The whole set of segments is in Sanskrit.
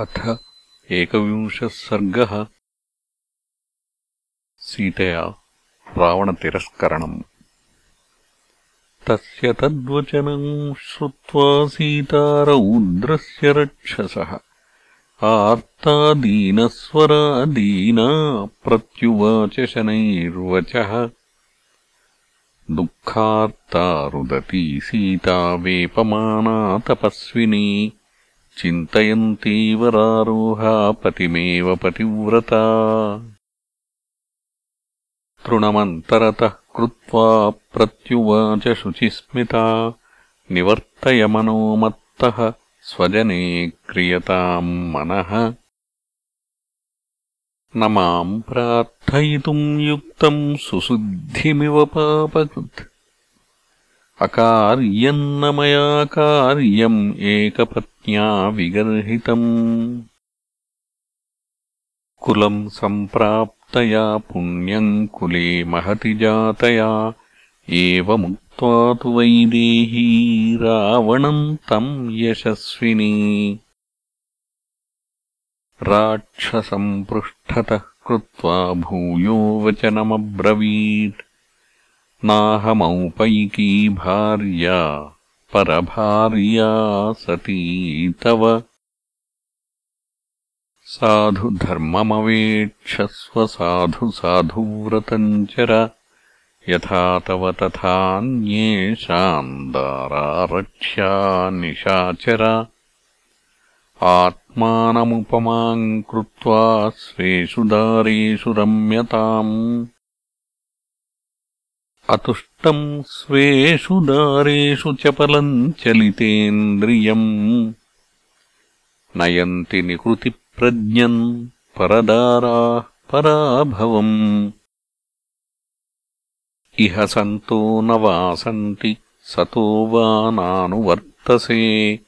अथ एकविंशः सर्गः सीतया रावणतिरस्करणम्। तस्य तद्वचनम् श्रुत्वा सीतारौद्रस्य रक्षसः। आर्तादीनस्वरा दीना प्रत्युवाच शनैर्वचः। दुःखार्ता रुदती सीता वेपमाना तपस्विनी चिन्तयन्तीवरारोहा पतिमेव पतिव्रता। तृणमन्तरतः कृत्वा प्रत्युवाच शुचिस्मिता निवर्तय मनोमत्तः स्वजने क्रियताम् मनः। न माम् प्रार्थयितुम् युक्तम् सुशुद्धिमिव पापकृत् अकार्यम् न मया कार्यम् एकपत्न्या विगर्हितम्। कुलम् सम्प्राप्तया पुण्यम् कुले महति जातया एवमुक्त्वा तु वैदेही रावणम् तम् यशस्विनी। राक्षसम् पृष्ठतः कृत्वा भूयो वचनमब्रवीत् नाहमौपैकी भार्या परभार्या सती तव। साधुधर्ममवेक्षस्व साधु साधुव्रतम् चर यथा तव तथान्येषाम् दारारक्ष्या निशाचर। आत्मानमुपमाम् कृत्वा स्वेषु दारेषु रम्यताम् अतुष्टम् स्वेषु दारेषु चपलम् चलितेन्द्रियम् नयन्ति निकृतिप्रज्ञम् परदाराः पराभवम्। इह सन्तो न वासन्ति सतो वा नानुवर्तसे।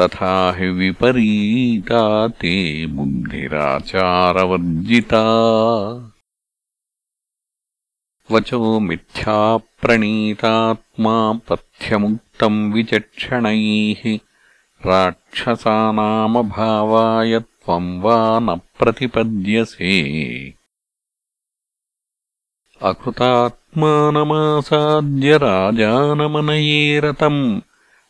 तथा हि विपरीता ते बुद्धिराचारवर्जिता वचो मिथ्याप्रणीतात्मा पथ्यमुक्तम् विचक्षणैः। राक्षसानामभावाय त्वम् वा न प्रतिपद्यसे। अकृतात्मानमासाद्य राजानमनयेरतम्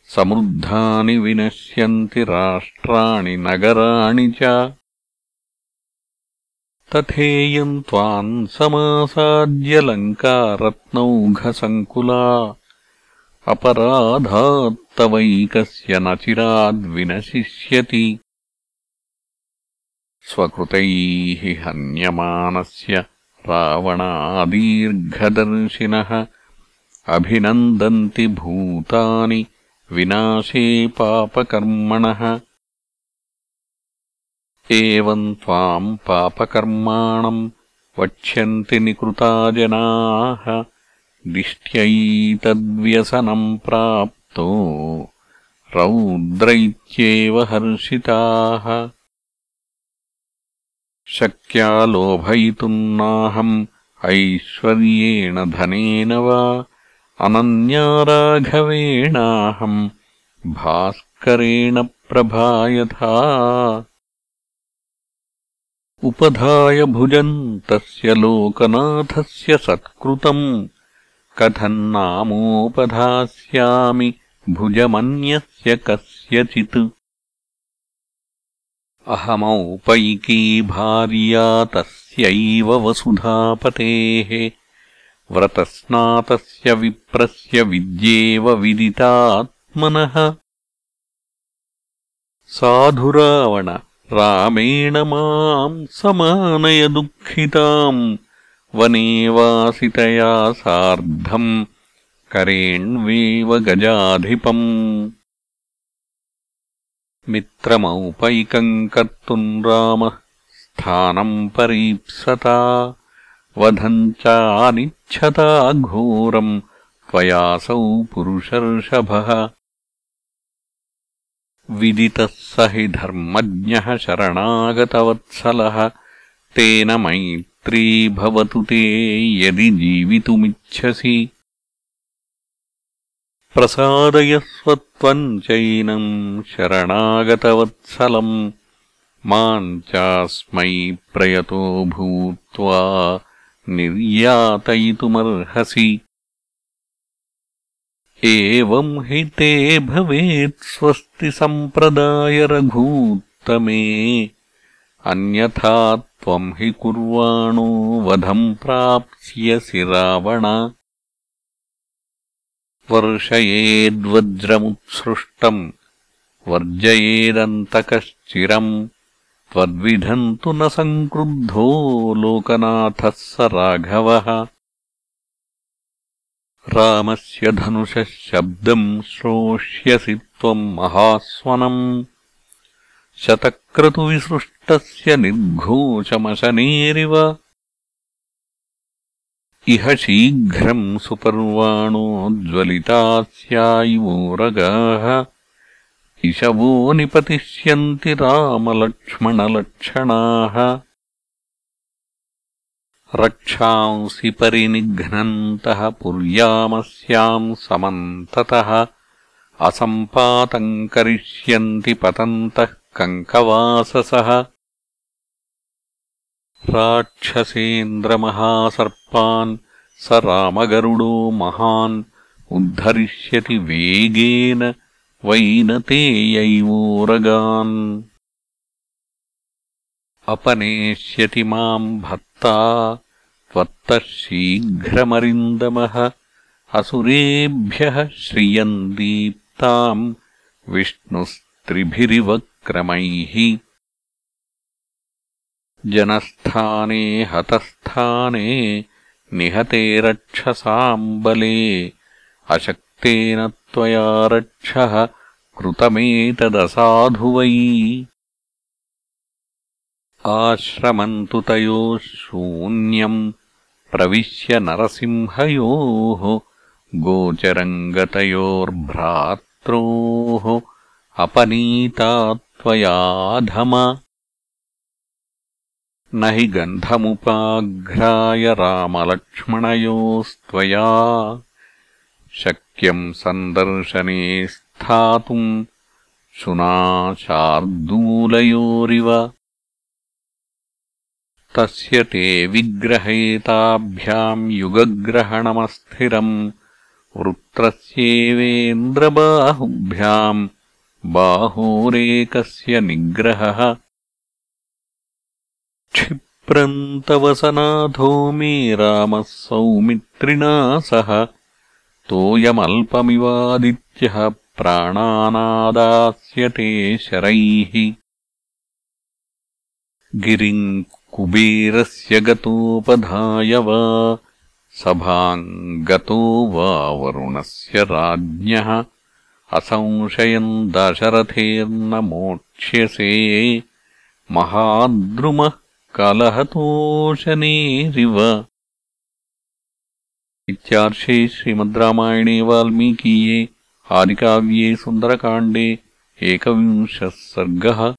समृद्धानि विनश्यन्ति राष्ट्राणि नगराणि च तथेयम् त्वाम् समासाद्य लङ्का रत्नौघसङ्कुला अपराधात्तवैकस्य न चिराद्विनशिष्यति स्वकृतैः हन्यमानस्य रावणादीर्घदर्शिनः अभिनन्दन्ति भूतानि विनाशे पापकर्मणः एवम् त्वाम् पापकर्माणम् वक्ष्यन्ति निकृता जनाः दिष्ट्यैतद्व्यसनम् प्राप्तो रौद्रैत्येव हर्षिताः। शक्या लोभयितुम् नाहम् ऐश्वर्येण धनेन वा अनन्याराघवेणाहम् भास्करेण प्रभायथा उपधाय भुजम् तस्य लोकनाथस्य सत्कृतम्। कथम् नामोपधास्यामि भुजमन्यस्य कस्यचित्। अहमौपैकी भार्या तस्यैव वसुधापतेः। व्रतस्नातस्य विप्रस्य विद्येव विदितात्मनः। साधुरावण रामेण माम् समानय दुःखिताम् वनेवासितया सार्धम् करेण्वेव गजाधिपम्। मित्रमौपैकम् कर्तुम् रामः स्थानम् परीप्सता वधम् चानिच्छता घोरम् त्वयासौ पुरुषर्षभः विदितः स हि धर्मज्ञः शरणागतवत्सलः। तेन मैत्री भवतु ते यदि जीवितुमिच्छसि। प्रसादयस्व त्वम् चैनम् शरणागतवत्सलम्। माम् चास्मै प्रयतो भूत्वा निर्यातयितुमर्हसि एवम् हि ते भवेत् स्वस्ति सम्प्रदायरघूत्तमे अन्यथा त्वम् हि कुर्वाणो वधम् प्राप्स्यसि रावण। वर्षयेद्वज्रमुत्सृष्टम् वर्जयेदन्तकश्चिरम् त्वद्विधम् तु न सङ्क्रुद्धो लोकनाथः स राघवः रामस्य धनुषः शब्दम् श्रोष्यसि त्वम् महास्वनम्। शतक्रतुविसृष्टस्य निर्घोषमशनेरिव। इह शीघ्रम् सुपर्वाणो ज्वलितास्यायिवोरगाः इशवो निपतिष्यन्ति रामलक्ष्मणलक्षणाः रक्षांसि परिनिघ्नन्तः पुर्यामस्याम् समन्ततः असम्पातम् करिष्यन्ति पतन्तः कङ्कवाससः। राक्षसेन्द्रमहासर्पान् स रामगरुडो महान् उद्धरिष्यति वेगेन वैनतेयैवोरगान्। अपनेष्यति माम् भक्ता त्वत्तः शीघ्रमरिन्दमः असुरेभ्यः श्रियम् दीप्ताम् विष्णुस्त्रिभिरिवक्रमैः। जनस्थाने हतस्थाने निहते रक्षसाम् बले अशक्तेन त्वया रक्षः कृतमेतदसाधु वै आश्रमन्तु तयोः शून्यम् प्रविश्य नरसिंहयोः गोचरङ्गतयोर्भ्रात्रोः अपनीता त्वयाधम न हि गन्धमुपाघ्राय रामलक्ष्मणयोस्त्वया शक्यम् सन्दर्शने स्थातुम् शुनाशार्दूलयोरिव तस्य ते विग्रहेताभ्याम् युगग्रहणमस्थिरम् वृत्रस्येवेन्द्रबाहुभ्याम् बाहोरेकस्य निग्रहः। क्षिप्रन्तवसनाथो मे रामः सौमित्रिणा सह तोयमल्पमिवादित्यः प्राणानादास्यते शरैः। गिरिम् कुबेरस्य गतोपधाय वा। सभाम् गतो वा वरुणस्य राज्ञः। असंशयम् दशरथेर्न मोक्ष्यसे महाद्रुमः कलहतोषनेरिव। इत्यार्षे श्रीमद्रामायणे वाल्मीकीये आदिकाव्ये सुन्दरकाण्डे एकविंशः सर्गः